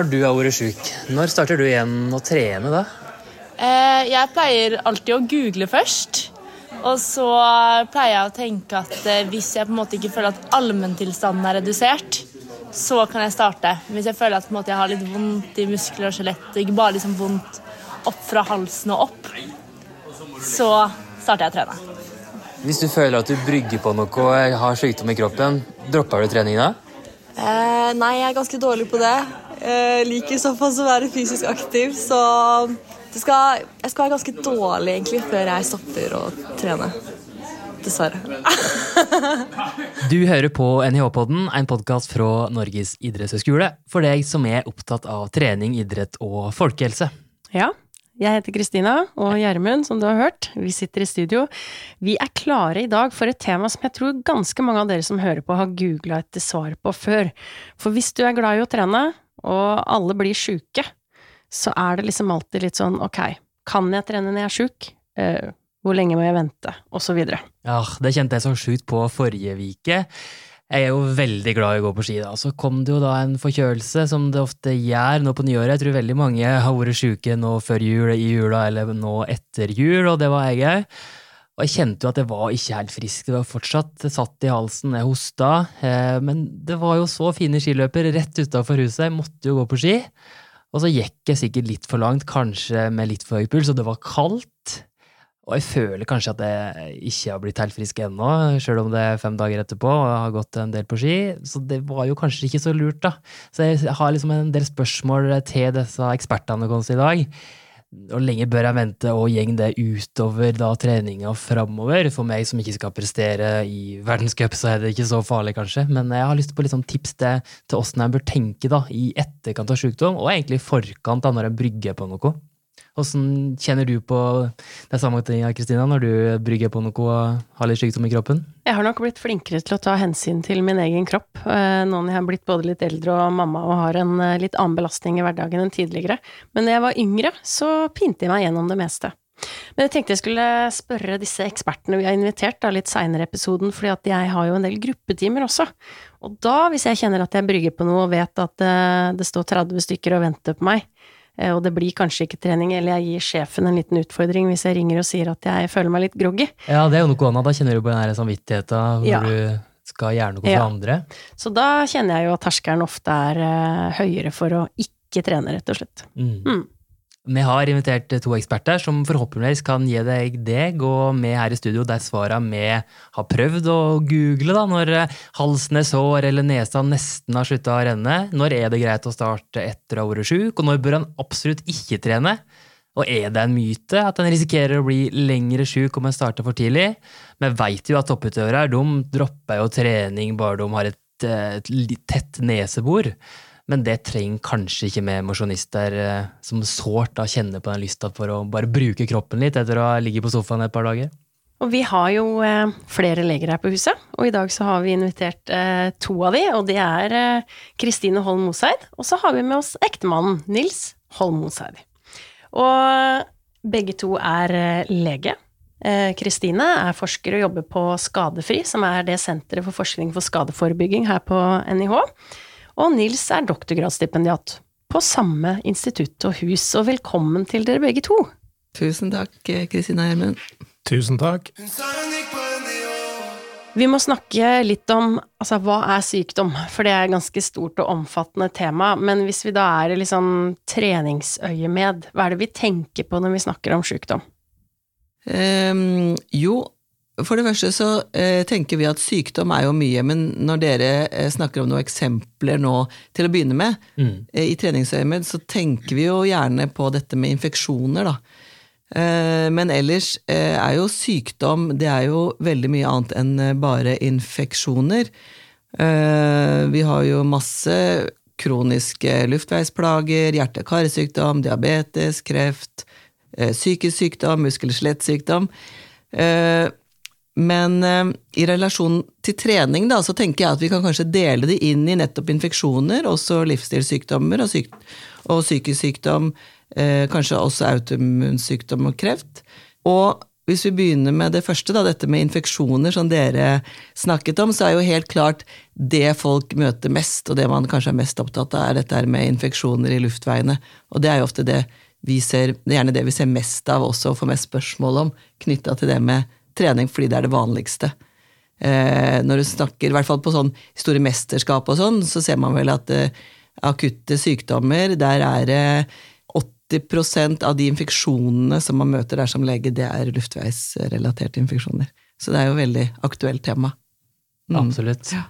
når du har vært sjuk, når starter du igjen å trene da? Eh, jeg pleier alltid å google først. Og så pleier jeg å tenke at eh, hvis jeg på en måte ikke føler at allmenntilstanden er redusert, så kan jeg starte. Hvis jeg føler at på en måte, jeg har litt vondt i muskler og skjelett, ikke bare liksom vondt opp fra halsen og opp, så starter jeg å trene. Hvis du føler at du brygger på noe og har sykdom i kroppen, dropper du trening da? Eh, nei, jeg er ganske dårlig på det. Jeg liker såpass å være fysisk aktiv, så skal, jeg skal være ganske dårlig egentlig før jeg stopper å trene. Dessverre. du hører på NIH-podden, en podkast fra Norges idrettshøgskole for deg som er opptatt av trening, idrett og folkehelse. Ja, jeg heter Kristina, og Gjermund, som du har hørt, vi sitter i studio. Vi er klare i dag for et tema som jeg tror ganske mange av dere som hører på, har googla etter svar på før. For hvis du er glad i å trene, og alle blir sjuke, så er det liksom alltid litt sånn ok, kan jeg trene når jeg er sjuk? Uh, hvor lenge må jeg vente? Og så videre. Ja, det kjente jeg så sjukt på forrige uke. Jeg er jo veldig glad i å gå på ski, da. Så kom det jo da en forkjølelse, som det ofte gjør nå på nyåret. Jeg tror veldig mange har vært sjuke nå før jul, i jula eller nå etter jul, og det var jeg òg. Og jeg kjente jo at jeg var ikke helt frisk. Det var fortsatt satt i halsen, jeg hosta. Eh, men det var jo så fine skiløper rett utafor huset, jeg måtte jo gå på ski. Og så gikk jeg sikkert litt for langt, kanskje med litt for høy puls, og det var kaldt. Og jeg føler kanskje at jeg ikke har blitt helt frisk ennå, sjøl om det er fem dager etterpå og jeg har gått en del på ski. Så det var jo kanskje ikke så lurt, da. Så jeg har liksom en del spørsmål til disse ekspertene våre i dag. Hvor lenge bør jeg vente og gjeng det utover da treninga framover? For meg som ikke skal prestere i verdenscup, så er det ikke så farlig, kanskje. Men jeg har lyst på litt sånn tips til, til åssen jeg bør tenke da, i etterkant av sykdom, og egentlig i forkant da, når jeg brygger på noe. Hvordan kjenner du på det samme ting, Kristina, når du brygger på noe og har litt sykdom i kroppen? Jeg har nok blitt flinkere til å ta hensyn til min egen kropp, eh, nå når jeg har blitt både litt eldre og mamma og har en eh, litt annen belastning i hverdagen enn tidligere. Men da jeg var yngre, så pinte jeg meg gjennom det meste. Men jeg tenkte jeg skulle spørre disse ekspertene vi har invitert da, litt seinere i episoden, fordi at jeg har jo en del gruppetimer også. Og da, hvis jeg kjenner at jeg brygger på noe og vet at eh, det står 30 stykker og venter på meg, og det blir kanskje ikke trening, eller jeg gir sjefen en liten utfordring hvis jeg ringer og sier at jeg føler meg litt groggy. Ja, det er jo noe annet. Da kjenner du på den her samvittigheten hvor ja. du skal gjøre noe for ja. andre. Så da kjenner jeg jo at terskelen ofte er uh, høyere for å ikke trene, rett og slett. Mm. Mm. Vi har invitert to eksperter som forhåpentligvis kan gi deg deg og vi her i studio de svarene vi har prøvd å google da, når halsen er sår eller nesa nesten har slutta å renne. Når er det greit å starte etter å ha vært sjuk, og når bør en absolutt ikke trene? Og er det en myte at en risikerer å bli lengre sjuk om en starter for tidlig? Vi veit jo at topputøvere de dropper jo trening bare de har et, et, et tett nesebor. Men det trenger kanskje ikke vi mosjonister eh, som sårt kjenner på den lysta for å bare bruke kroppen litt etter å ha ligget på sofaen et par dager. Og vi har jo eh, flere leger her på huset, og i dag så har vi invitert eh, to av de, og det er Kristine Holm Moseid, og så har vi med oss ektemannen Nils Holm Moseid. Og begge to er lege. Kristine er forsker og jobber på Skadefri, som er det senteret for forskning for skadeforebygging her på NIH og Nils er doktorgradsstipendiat på samme institutt og hus, og velkommen til dere begge to. Tusen takk, Kristina Gjermund. Tusen takk. Vi må snakke litt om altså, hva er sykdom, for det er et ganske stort og omfattende tema. Men hvis vi da er i liksom treningsøyemed, hva er det vi tenker på når vi snakker om sykdom? Um, jo, for det første så eh, tenker vi at sykdom er jo mye, men når dere eh, snakker om noen eksempler nå til å begynne med, mm. eh, i treningsøyemed, så tenker vi jo gjerne på dette med infeksjoner, da. Eh, men ellers eh, er jo sykdom det er jo veldig mye annet enn eh, bare infeksjoner. vi har jo masse kroniske luftveisplager, hjerte-karsykdom, diabetes, kreft, psykisk sykdom, muskel- og skjelettsykdom. Men eh, i relasjon til trening da, så tenker jeg at vi kan kanskje dele det inn i nettopp infeksjoner, også livsstilssykdommer og, syk og psykisk sykdom, eh, kanskje også autoimmunsykdom og kreft. Og hvis vi begynner med det første, da, dette med infeksjoner som dere snakket om, så er jo helt klart det folk møter mest, og det man kanskje er mest opptatt av, er dette med infeksjoner i luftveiene. Og det er jo ofte det vi ser, det er gjerne det vi ser mest av også, og får mest spørsmål om, knytta til det med trening, fordi det er det vanligste. Eh, når du snakker, i hvert fall på sånn store mesterskap og sånn, så ser man vel at eh, akutte sykdommer, der er det 80% av de infeksjonene som man møter der som lege, det er luftveisrelaterte infeksjoner. Så det er jo et veldig aktuelt tema. Mm. Absolutt. Ja.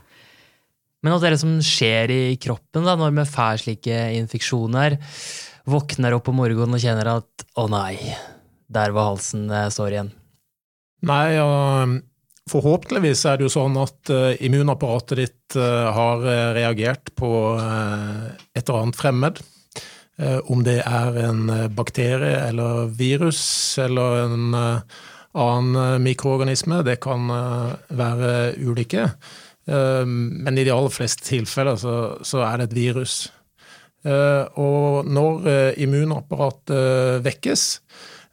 Men alt det som skjer i kroppen da, når vi får slike infeksjoner, våkner opp om morgenen og kjenner at 'å nei, der var halsen sår står igjen'? Nei, og forhåpentligvis er det jo sånn at uh, immunapparatet ditt uh, har reagert på uh, et eller annet fremmed. Om det er en bakterie eller virus eller en annen mikroorganisme, det kan være ulike. Men i de aller fleste tilfeller så er det et virus. Og når immunapparatet vekkes,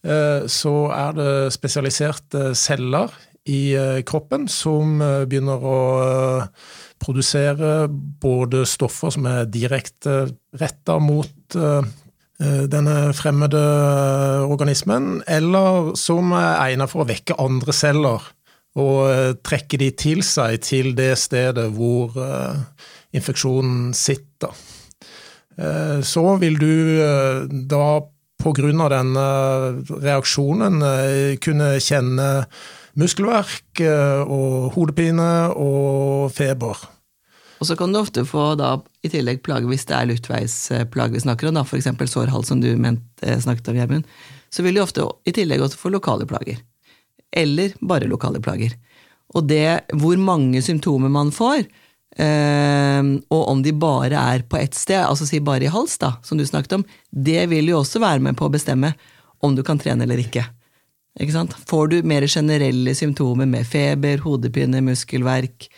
så er det spesialiserte celler i eh, kroppen som eh, begynner å eh, produsere både stoffer som er direkte retta mot denne fremmede organismen, eller som er egnet for å vekke andre celler og trekke de til seg til det stedet hvor infeksjonen sitter. Så vil du da grunn av denne reaksjonen kunne kjenne muskelverk eh, og hodepine og feber. Og så kan du ofte få da, i tillegg plage hvis det er luftveisplager vi snakker om, f.eks. sårhals som du ment, eh, snakket om, Gjermund. Så vil du ofte i tillegg også få lokale plager. Eller bare lokale plager. Og det hvor mange symptomer man får, eh, og om de bare er på ett sted, altså si bare i hals, da, som du snakket om, det vil jo også være med på å bestemme om du kan trene eller ikke. Får du mer generelle symptomer med feber, hodepine, muskelverk,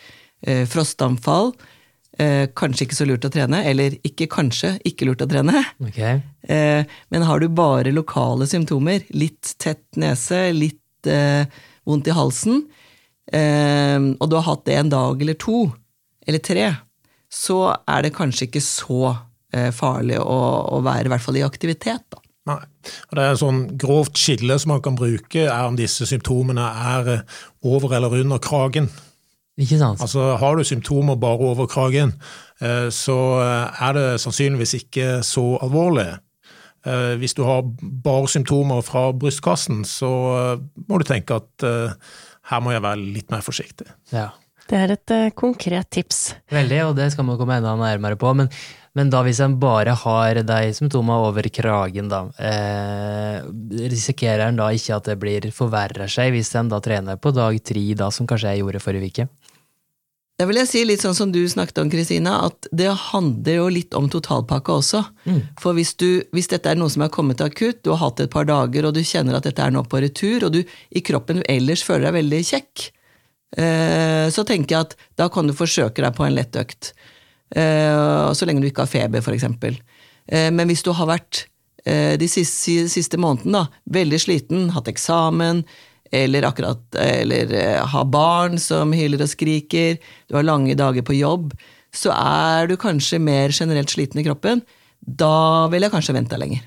eh, frostanfall, eh, kanskje ikke så lurt å trene, eller ikke kanskje ikke lurt å trene. Okay. Eh, men har du bare lokale symptomer, litt tett nese, litt vondt i halsen, og du har hatt det en dag eller to, eller tre, så er det kanskje ikke så eh, farlig å, å være i hvert fall i aktivitet. da. Nei. Og det er en sånn grovt skille som man kan bruke, er om disse symptomene er eh, over eller under kragen. Ikke sant? Altså Har du symptomer bare over kragen, eh, så er det sannsynligvis ikke så alvorlig. Hvis du har bare symptomer fra brystkassen, så må du tenke at her må jeg være litt mer forsiktig. Ja. Det er et konkret tips. Veldig, og det skal man komme enda nærmere på. Men men da hvis en bare har de symptomene over kragen, da, eh, risikerer en da ikke at det blir forverrer seg hvis en da trener på dag tre, da, som kanskje jeg gjorde forrige uke? Da vil jeg si litt sånn som du snakket om, Kristina, at det handler jo litt om totalpakke også. Mm. For hvis, du, hvis, dette er noe som er kommet akutt, du har hatt det et par dager, og du kjenner at dette er nå på retur, og du i kroppen ellers føler deg veldig kjekk, så tenker jeg at da kan du forsøke deg på en lett økt. Eh, så lenge du ikke har feber, f.eks. Eh, men hvis du har vært eh, de siste, siste månedene veldig sliten, hatt eksamen, eller akkurat eller har barn som hyler og skriker, du har lange dager på jobb, så er du kanskje mer generelt sliten i kroppen. Da vil jeg kanskje vente lenger.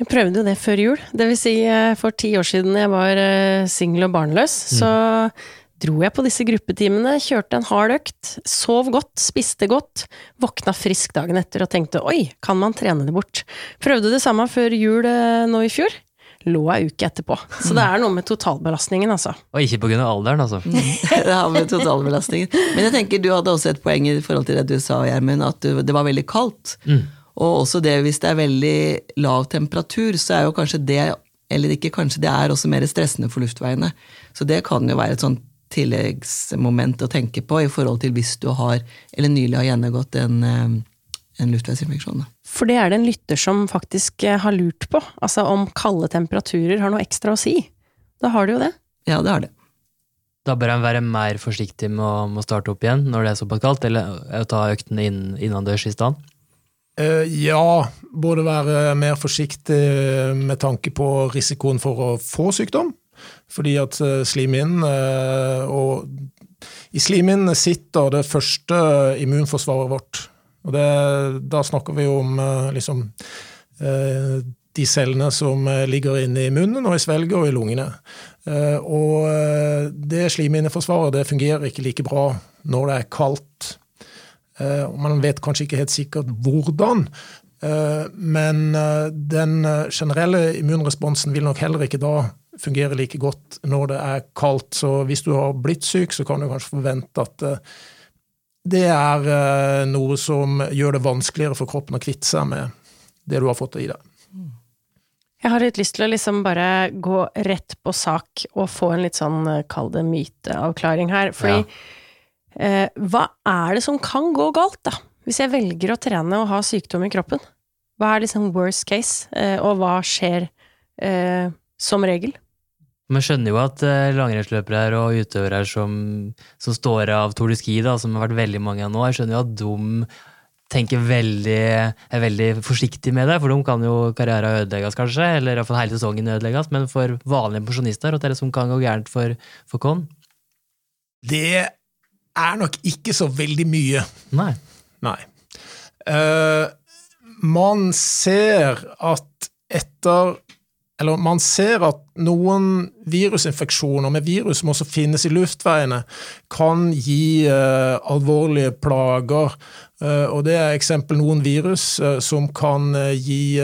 Jeg prøvde jo det før jul. Det vil si, for ti år siden jeg var singel og barnløs, mm. så dro jeg på disse gruppetimene, kjørte en hard økt, sov godt, spiste godt, våkna frisk dagen etter og tenkte oi, kan man trene det bort? Prøvde det samme før jul eh, nå i fjor. Lå ei uke etterpå. Så det er noe med totalbelastningen, altså. Og ikke av alderen, altså. det har med totalbelastningen. Men jeg tenker du hadde også et poeng i forhold til det du sa, Gjermund, at det var veldig kaldt. Mm. Og også det hvis det er veldig lav temperatur, så er jo kanskje det eller ikke kanskje, det er også mer stressende for luftveiene. Så det kan jo være et sånt tilleggsmoment å tenke på i forhold til hvis du har, eller nylig har gjennomgått en, eh, en luftveisinfeksjon. For det er det en lytter som faktisk eh, har lurt på, altså om kalde temperaturer har noe ekstra å si. Da har det jo det. Ja, det har det. Da bør en være mer forsiktig med å, med å, starte opp igjen når det er såpass kaldt, eller ta øktene inn, innendørs i stand? Uh, ja, burde være mer forsiktig med tanke på risikoen for å få sykdom, Fordi at slimhinnen og i slimhinnen sitter det første immunforsvaret vårt. Og det, da snakker vi om liksom de cellene som ligger inne i munnen og i svelget og i lungene. Og det slimhinneforsvaret det fungerer ikke like bra når det er kaldt. Man vet kanskje ikke helt sikkert hvordan, Eh, men eh, den eh, generelle immunresponsen vil nok heller ikke da fungere like godt når det er kaldt. Så hvis du har blitt syk, så kan du kanskje forvente at det er noe som gjør det vanskeligere for kroppen å kvitte seg med det du har fått i deg. Jeg har litt lyst til å liksom bare gå rett på sak og få en litt sånn, kall det myteavklaring her. Fordi ja. eh, hva er det som kan gå galt, da? Hvis jeg velger å trene og ha sykdom i kroppen, hva er liksom worst case, eh, og hva skjer eh, som regel? Man skjønner jo at langrennsløpere her og utøvere som, som, står av Tour de Ski, da, som har vært veldig mange av nå, jeg skjønner jo at de tenker veldig, er veldig forsiktig med det, for de kan jo karrieren ødelegges, kanskje, eller iallfall hele sesongen ødelegges, men for vanlige pensjonister, det er det som kan gå gærent for, for Con? Det er nok ikke så veldig mye. Nei. Nei. Uh, man ser at etter eller man ser at noen virusinfeksjoner med virus som også finnes i luftveiene, kan gi uh, alvorlige plager. Uh, og det er eksempel noen virus uh, som kan gi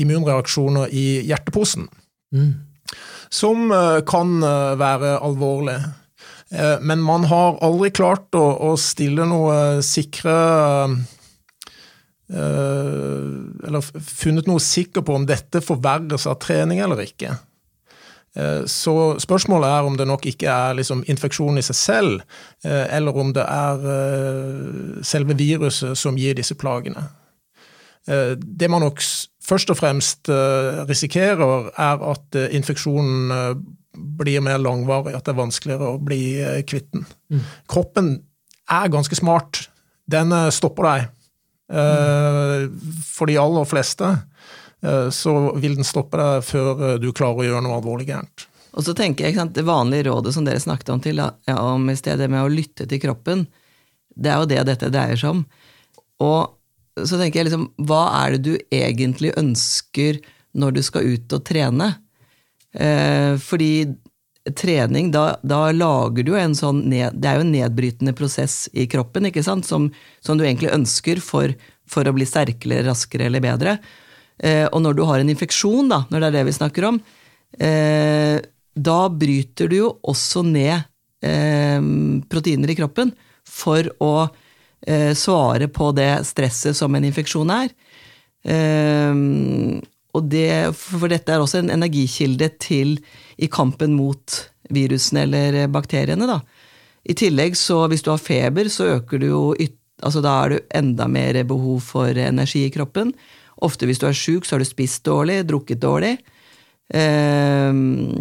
immunreaksjoner i hjerteposen. Mm. Som kan være alvorlige. Eh, men man har aldri klart å, å stille noe sikre eh, Eller funnet noe sikker på om dette forverres av trening eller ikke. Eh, så spørsmålet er om det nok ikke er liksom infeksjon i seg selv, eller om det er selve viruset som gir disse plagene. Det man nok først og fremst risikerer, er at infeksjonen blir mer langvarig, at det er vanskeligere å bli eh, kvitt den. Mm. Kroppen er ganske smart. Den eh, stopper deg. Mm. For de aller fleste så vil den stoppe deg før du klarer å gjøre noe alvorlig gærent. Og så tenker jeg, sant, Det vanlige rådet som dere snakket om, til, ja, om i stedet med å lytte til kroppen, det er jo det dette dreier seg om. Og så tenker jeg liksom, hva er det du egentlig ønsker når du skal ut og trene? Eh, fordi trening, da, da, lager du en sånn ned, Det er jo en nedbrytende prosess i kroppen ikke sant? Som, som du egentlig ønsker for, for, å bli sterkere, raskere eller bedre. Eh, og når du har en infeksjon, da, når det er det vi snakker om, eh, da bryter du jo også ned eh, proteiner i kroppen for å eh, svare på det stresset som en infeksjon er. Det, for dette er også en energikilde til i kampen mot virusene eller bakteriene. Da. I tillegg, så hvis du har feber, så øker du jo altså Da er du enda mer behov for energi i kroppen. Ofte hvis du er sjuk, så har du spist dårlig, drukket dårlig. Ehm,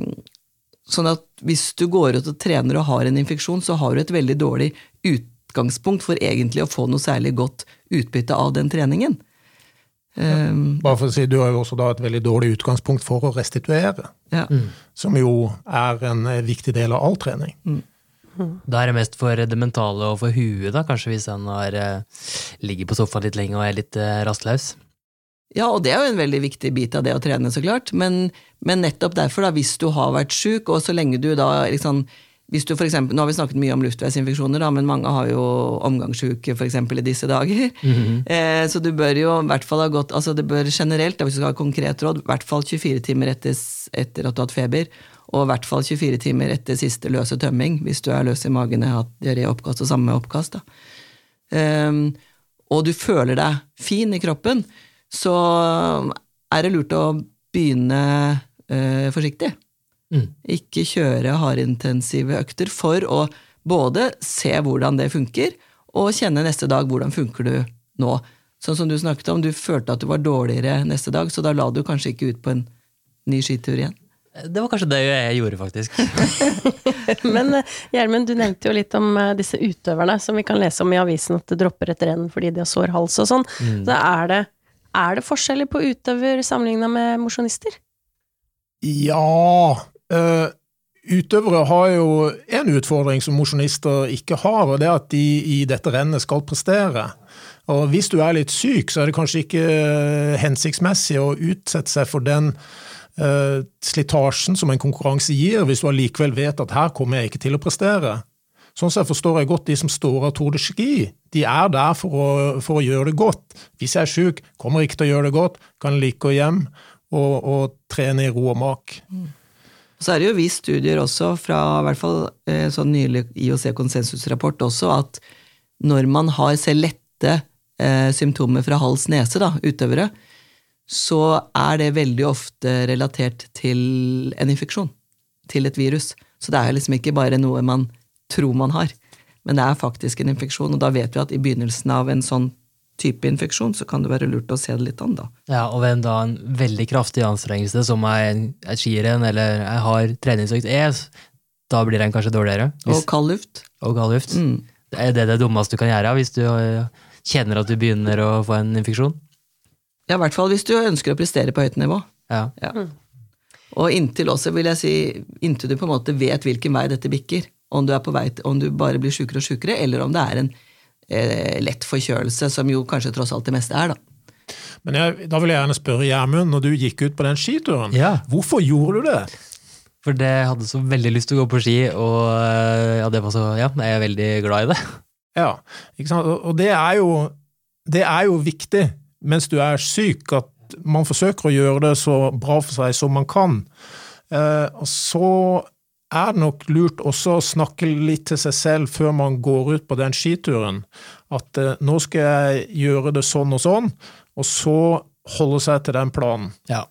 sånn at hvis du går ut og trener og har en infeksjon, så har du et veldig dårlig utgangspunkt for egentlig å få noe særlig godt utbytte av den treningen. Um, Bare for å si, Du har jo også da et veldig dårlig utgangspunkt for å restituere, ja. mm. som jo er en eh, viktig del av all trening. Mm. Da er det mest for det mentale og for huet, da, kanskje hvis han har, eh, ligger på sofaen litt lenge og er litt eh, rastløs? Ja, og det er jo en veldig viktig bit av det å trene, så klart. Men, men nettopp derfor, da, hvis du har vært sjuk, og så lenge du da liksom hvis du for eksempel, Nå har vi snakket mye om luftveisinfeksjoner, da, men mange har jo omgangssjuke eksempel i disse dager. Mm -hmm. eh, så du bør jo i hvert fall ha gått altså det bør generelt, da, hvis du skal ha konkret råd, i hvert fall 24 timer etter, etter, at du har hatt feber. Og i hvert fall 24 timer etter siste løse tømming, hvis du er løs i magen og har hatt diaré-oppkast og samme oppkast. da. Um, og du føler deg fin i kroppen, så er det lurt å begynne uh, forsiktig. Mm. Ikke kjøre hardintensive økter for å både se hvordan det funker, og kjenne neste dag hvordan funker du nå. Sånn som du snakket om, du følte at du var dårligere neste dag, så da la du kanskje ikke ut på en ny skitur igjen. Det var kanskje det jeg gjorde, faktisk. Men eh, Gjermund, du nevnte jo litt om eh, disse utøverne som vi kan lese om i avisen at det dropper et renn fordi de har sår hals og sånn. Mm. Så er det, er det forskjeller på utøver sammenligna med mosjonister? Ja, uh, utøvere har jo en utfordring som mosjonister ikke har, og det er at de i dette rennet skal prestere. Og hvis du er litt syk, så er det kanskje ikke hensiktsmessig å utsette seg for den uh, slitasjen som en konkurranse gir, hvis du allikevel vet at her kommer jeg ikke til å prestere. Sånn sett forstår jeg godt de som står av Tour de Ski. De er der for å, for å gjøre det godt. Hvis jeg er syk, kommer jeg ikke til å gjøre det godt, kan like gå hjem og, og, trene i ro og mak. Mm. Så er det jo vist studier også, fra i hvert fall eh, sånn nylig IOC-konsensusrapport også, at når man har selv lette eh, symptomer fra hals-nese, da, utøvere, så er det veldig ofte relatert til en infeksjon. Til et virus. Så det er liksom ikke bare noe man tror man har, men det er faktisk en infeksjon. Og da vet vi at i begynnelsen av en sånn type infeksjon, så kan det være lurt å se det litt an, da. Ja, og ved en, da, en veldig kraftig anstrengelse, som er et skirenn eller jeg har treningsøkt ES, da blir den kanskje dårligere. Hvis, og kald luft. Og kald luft. Mm. Er det det dummeste du kan gjøre hvis du kjenner at du begynner å få en infeksjon? Ja, i hvert fall hvis du ønsker å prestere på høyt nivå. Ja. ja. Og inntil også, vil jeg si, inntil du på en måte vet hvilken vei dette bikker, om du, er på vei om du bare blir sjukere og sjukere, eller om det er en eh, lett forkjølelse, som jo kanskje tross alt det meste er, da. Men jeg, da vil jeg gjerne spørre Gjermund, når du gikk ut på den skituren, ja. hvorfor gjorde du det? For det hadde så veldig lyst til å gå på ski, og ja, det var så, ja, jeg er veldig glad i det. Ja, ikke sant? og det er jo, det er jo viktig mens du er syk, at man forsøker å gjøre det så bra for seg som man kan. Eh, og så er det nok lurt også å snakke litt til seg selv før man går ut på den skituren. At eh, nå skal jeg gjøre det sånn og sånn, og så holde seg til den planen. Ja.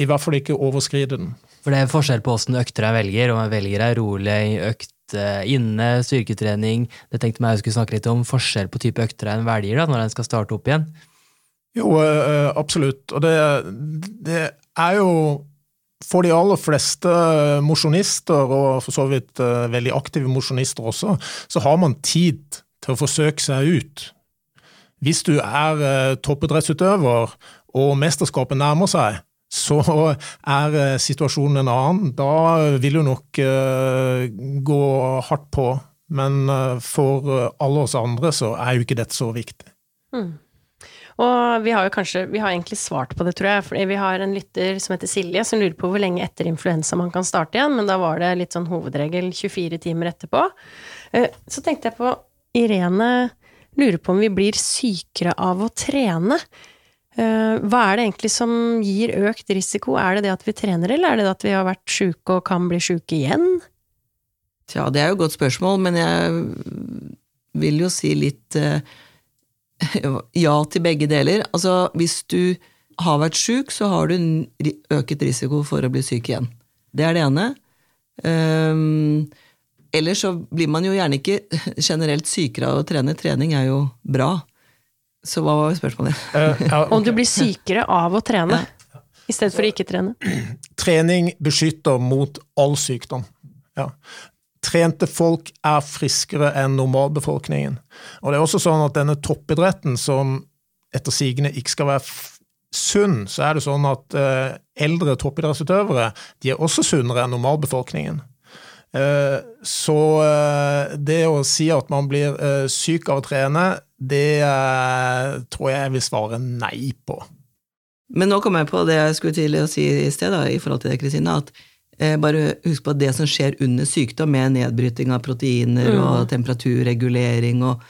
I hvert fall ikke overskride den. For det er forskjell på åssen økter jeg velger, om jeg velger ei rolig økt eh, inne, styrketrening Det tenkte meg jeg skulle snakke litt om forskjell på type økter en velger da, når en skal starte opp igjen. Jo, eh, absolutt. Og det, det er jo for de aller fleste mosjonister, og for så vidt uh, veldig aktive mosjonister også, så har man tid til å forsøke seg ut. Hvis du er uh, toppidrettsutøver og mesterskapet nærmer seg, så er uh, situasjonen en annen. Da vil du nok gå hardt på. Men for alle oss andre så er jo ikke dette så viktig. Mm. Og vi har jo kanskje Vi har egentlig svart på det, tror jeg. Fordi vi har en lytter som heter Silje, som lurer på hvor lenge etter influensa man kan starte igjen. Men da var det litt sånn hovedregel 24 timer etterpå. Eh, så tenkte jeg på Irene lurer på om vi blir sykere av å trene. Eh, hva er det egentlig som gir økt risiko? Er det det at vi trener, eller er det det at vi har vært sjuke og kan bli sjuke igjen? Tja, det er jo et godt spørsmål, men jeg vil jo si litt uh ja til begge deler. Altså, hvis du har vært syk, så har du øket risiko for å bli syk igjen. Det er det ene. Um, ellers så blir man jo gjerne ikke generelt sykere av å trene. Trening er jo bra. Så hva var spørsmålet? Uh, ja, okay. Om du blir sykere av å trene ja. i stedet for å ikke trene? Trening beskytter mot all sykdom. Ja trente folk er friskere enn normalbefolkningen. Og det er også sånn at denne toppidretten, som etter sigende ikke skal være sunn, så er det sånn at uh, eldre toppidrettsutøvere de er også sunnere enn normalbefolkningen. Uh, så uh, det å si at man blir syk av å trene, det tror jeg jeg vil svare nei på. Men nå kom jeg på det jeg skulle til å si i sted, da, i forhold til det, Kristine, at Eh, bare husk på at det som skjer under sykdom, med nedbryting av proteiner mm. og temperaturregulering og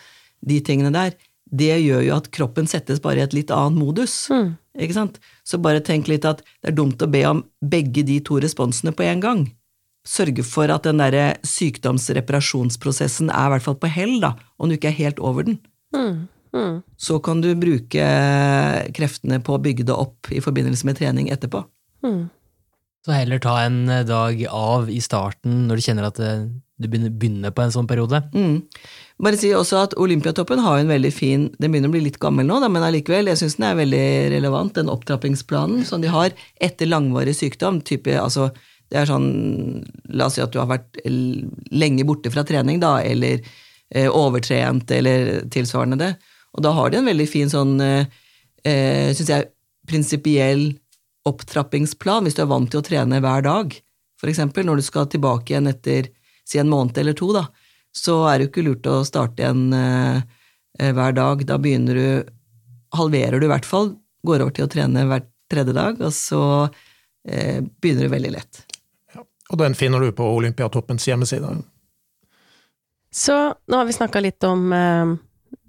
de tingene der, det gjør jo at kroppen settes bare i et litt annet modus. Mm. Ikke sant? Så bare tenk litt at det er dumt å be om begge de to responsene på en gang. Sørge for at den derre sykdomsreparasjonsprosessen er i hvert fall på hell, da, om du ikke er helt over den. Mm. Mm. Så kan du bruke kreftene på å bygge det opp i forbindelse med trening etterpå. Mm. Så heller ta en eh, dag av i starten når du kjenner at eh, du begynner på en sånn periode. Mm. Bare si også at Olympiatoppen har en veldig fin Den begynner å bli litt gammel nå, men allikevel, jeg syns den er veldig relevant, den opptrappingsplanen som de har etter langvarig sykdom. Type, altså, det er sånn La oss si at du har vært lenge borte fra trening, da, eller eh, overtrent, eller tilsvarende det. Og da har de en veldig fin sånn, eh, eh syns jeg, prinsipiell opptrappingsplan hvis du er vant til å trene hver dag. for eksempel, når du skal tilbake igjen etter si en måned eller to, da, så er det jo ikke lurt å starte igjen eh, eh, hver dag. Da begynner du Halverer du i hvert fall, går over til å trene hver tredje dag, og så eh, begynner du veldig lett. Ja. Og den finner du på Olympiatoppens hjemmeside. Så nå har vi snakka litt om eh,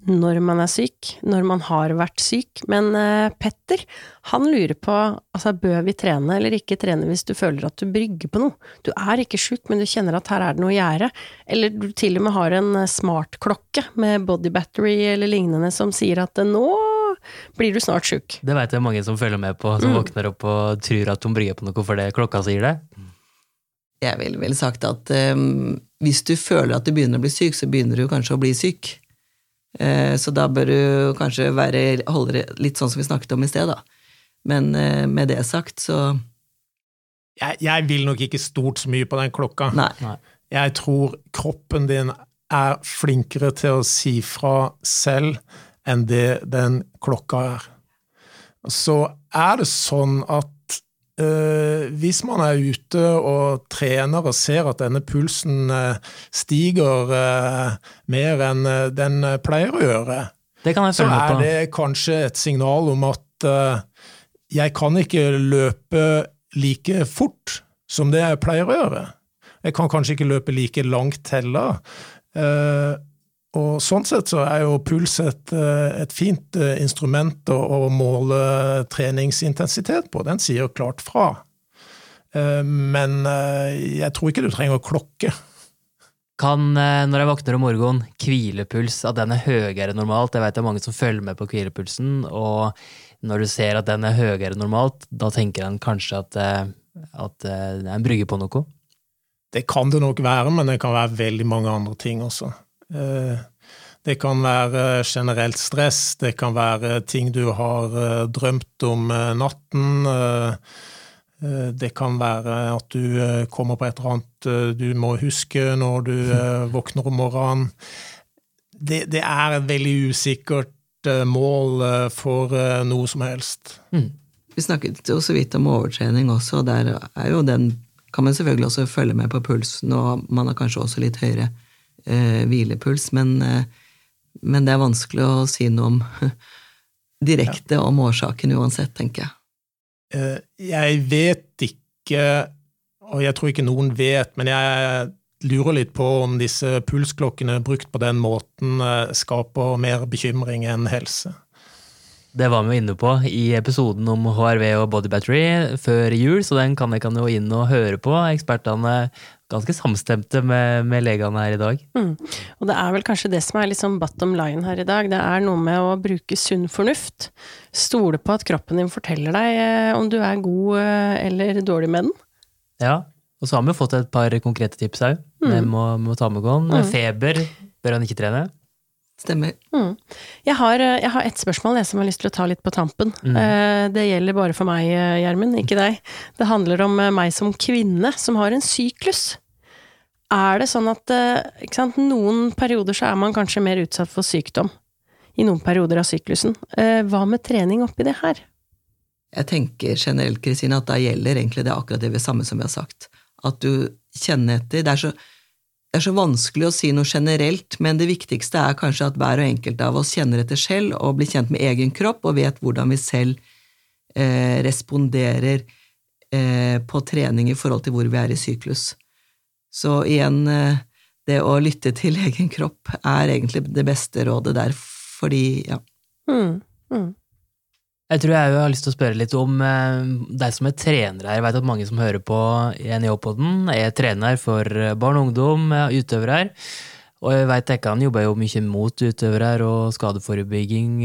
når man er syk, når man har vært syk, men eh, Petter, han lurer på, altså bør vi trene eller ikke trene hvis du føler at du brygger på noe? Du er ikke sjuk, men du kjenner at her er det noe å gjøre, eller du til og med har en eh, smartklokke med body battery eller lignende som sier at eh, nå blir du snart sjuk. Det veit jeg mange som følger med på, som Mm. våkner opp og tror at de brygger på noe fordi klokka sier det. Jeg ville vel sagt at um, hvis du føler at du begynner å bli syk, så begynner du kanskje å bli syk. Eh, så da bør du kanskje være, holde det litt sånn som vi snakket om i sted, da. Men eh, med det sagt, så Jeg, jeg vil nok ikke stort så mye på den klokka. nei. Jeg tror kroppen din er flinkere til å si fra selv enn det den klokka er. Så er det sånn at hvis man er ute og trener og ser at denne pulsen eh, stiger eh, mer enn eh, den eh, pleier å gjøre, Det kan jeg så er det kanskje et signal om at eh, jeg kan ikke løpe like fort som det jeg pleier å gjøre. Jeg kan kanskje ikke løpe like langt heller. Og sånn sett så er jo puls et, eh, et fint eh, instrument å, å måle treningsintensitet på. Den sier klart fra. Eh, Men jeg tror ikke du trenger klokke. Kan, når jeg våkner om morgenen, hvilepuls, at den er høyere enn normalt? Jeg vet det er mange som følger med på hvilepulsen, og når du ser at den er høyere enn normalt, da tenker en kanskje at, at det er en brygger på noe? Det kan det nok være, men det kan være veldig mange andre ting også. Eh, Det kan være generelt stress, det kan være ting du har eh, drømt om eh, natten. Det kan være at du kommer på et eller annet du må huske når du våkner om morgenen. Det, det er et veldig usikkert mål for noe som helst. Vi snakket jo så vidt om overtrening også, og der er jo den kan man selvfølgelig også følge med på pulsen, og man har kanskje også litt høyere eh, hvilepuls, men, eh, men det er vanskelig å si noe om direkte om årsaken uansett, tenker jeg. Eh, Jeg vet ikke, og jeg tror ikke noen vet, men jeg lurer litt på om disse pulsklokkene brukt på den måten eh, skaper mer bekymring enn helse. Det var vi inne på i episoden om HRV og body battery før jul, så den kan jeg jo inn og høre på. Ekspertene er ganske samstemte med, med legene her i dag. Mm. Og det er vel kanskje det som er litt sånn bottom line her i dag. Det er noe med å bruke sunn fornuft. Stole på at kroppen din forteller deg eh, om du er god eh, eller dårlig med den. Ja, og så har vi jo fått et par konkrete tips òg. Vi må, må ta med gåen. Feber bør han ikke trene. Stemmer. Mm. Jeg, har, eh, jeg har ett spørsmål jeg som har lyst til å ta litt på tampen. Mm. Det gjelder bare for meg, Gjermund, ikke deg. Det handler om meg som kvinne som har en syklus. Er det sånn at eh, sant, noen perioder så er man kanskje mer utsatt for sykdom? I noen perioder av syklusen. Eh, Hva med trening oppi det her? Jeg tenker generelt, Kristine, at da gjelder egentlig det akkurat det samme som vi har sagt. At du kjenner etter. Det er, så, det er så vanskelig å si noe generelt, men det viktigste er kanskje at hver og enkelt av oss kjenner etter selv og blir kjent med egen kropp og vet hvordan vi selv eh, responderer eh, på trening i forhold til hvor vi er i syklus. Så igjen, eh, det å lytte til egen kropp er egentlig det beste rådet der, fordi ja, Mm. Mm. Jeg tror jeg har lyst til å spørre litt om eh, deg som er trener her. Jeg vet at mange som hører på NIH-podden, er trener for eh, barn og ungdom, utøvere her. Og jeg vet han jobber jo mye mot utøvere her, og skadeforebygging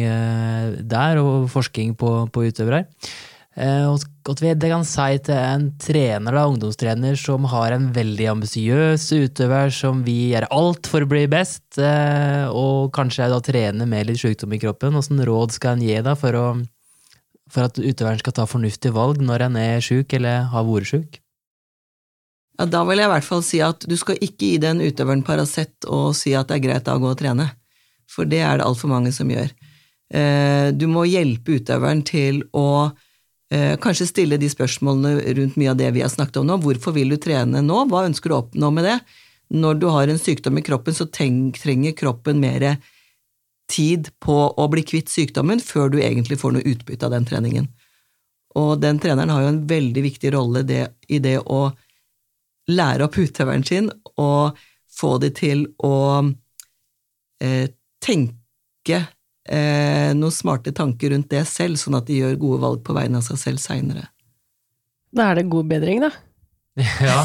der, og forskning på, på utøvere her. Eh, vi det kan si til en trener, da, ungdomstrener, som har en veldig ambisiøs utøver som vi gjør alt for å bli best, eh, og kanskje da trener med litt sykdom i kroppen, hvilke råd skal en gi da for, å, for at utøveren skal ta fornuftige valg når en er sjuk eller har vært sjuk? Ja, Da vil jeg i hvert fall si at du skal ikke gi den utøveren Paracet og si at det er greit å gå og trene, for det er det altfor mange som gjør. Eh, Du må hjelpe utøveren til å kanskje stille de spørsmålene rundt mye av det vi har snakket om nå. Hvorfor vil du trene nå? Hva ønsker du å oppnå med det? Når du har en sykdom i kroppen, så trenger kroppen mer tid på å bli kvitt sykdommen før du egentlig får noe utbytte av den treningen. Og den treneren har jo en veldig viktig rolle i det å lære opp utøveren sin og få de til å eh, tenke eh, noen smarte tanker rundt det selv, sånn at de gjør gode valg på vegne av seg selv seinere. Da er det god bedring, da. Ja.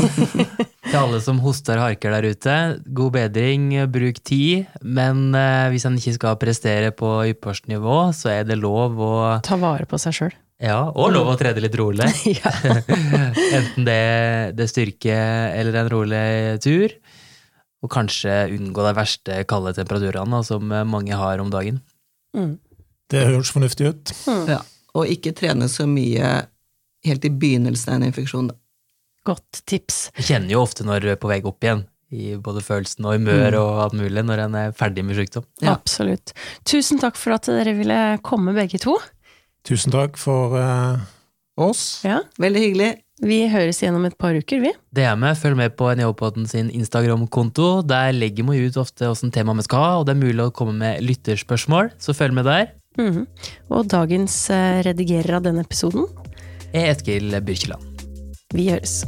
Til alle som hoster og harker der ute, god bedring, bruk tid. Men eh, hvis han ikke skal prestere på ypperste nivå, så er det lov å Ta vare på seg sjøl. Ja, og lov å trede litt rolig. Enten det, det er styrke eller en rolig tur. Og kanskje unngå de verste kalde temperaturene som mange har om dagen. Mm. Det høres fornuftig ut. Ja. Og ikke trene så mye helt i begynnelsen av en infeksjon. Godt tips. Jeg kjenner jo ofte når du er på vei opp igjen, i både følelsen og humør og alt mulig, når en er ferdig med sykdom. Ja. Absolutt. Tusen takk for at dere ville komme, begge to. Tusen takk for eh, oss. Ja. Veldig hyggelig. Vi høres igjen om et par uker, vi. Det er med, følg med på Neopodden sin Instagram-konto. Der legger vi ut ofte åssen tema vi skal ha, og det er mulig å komme med lytterspørsmål, så følg med der. Mhm. Og dagens eh, redigerer av denne episoden, er Eskil Byrkjeland. vi høres.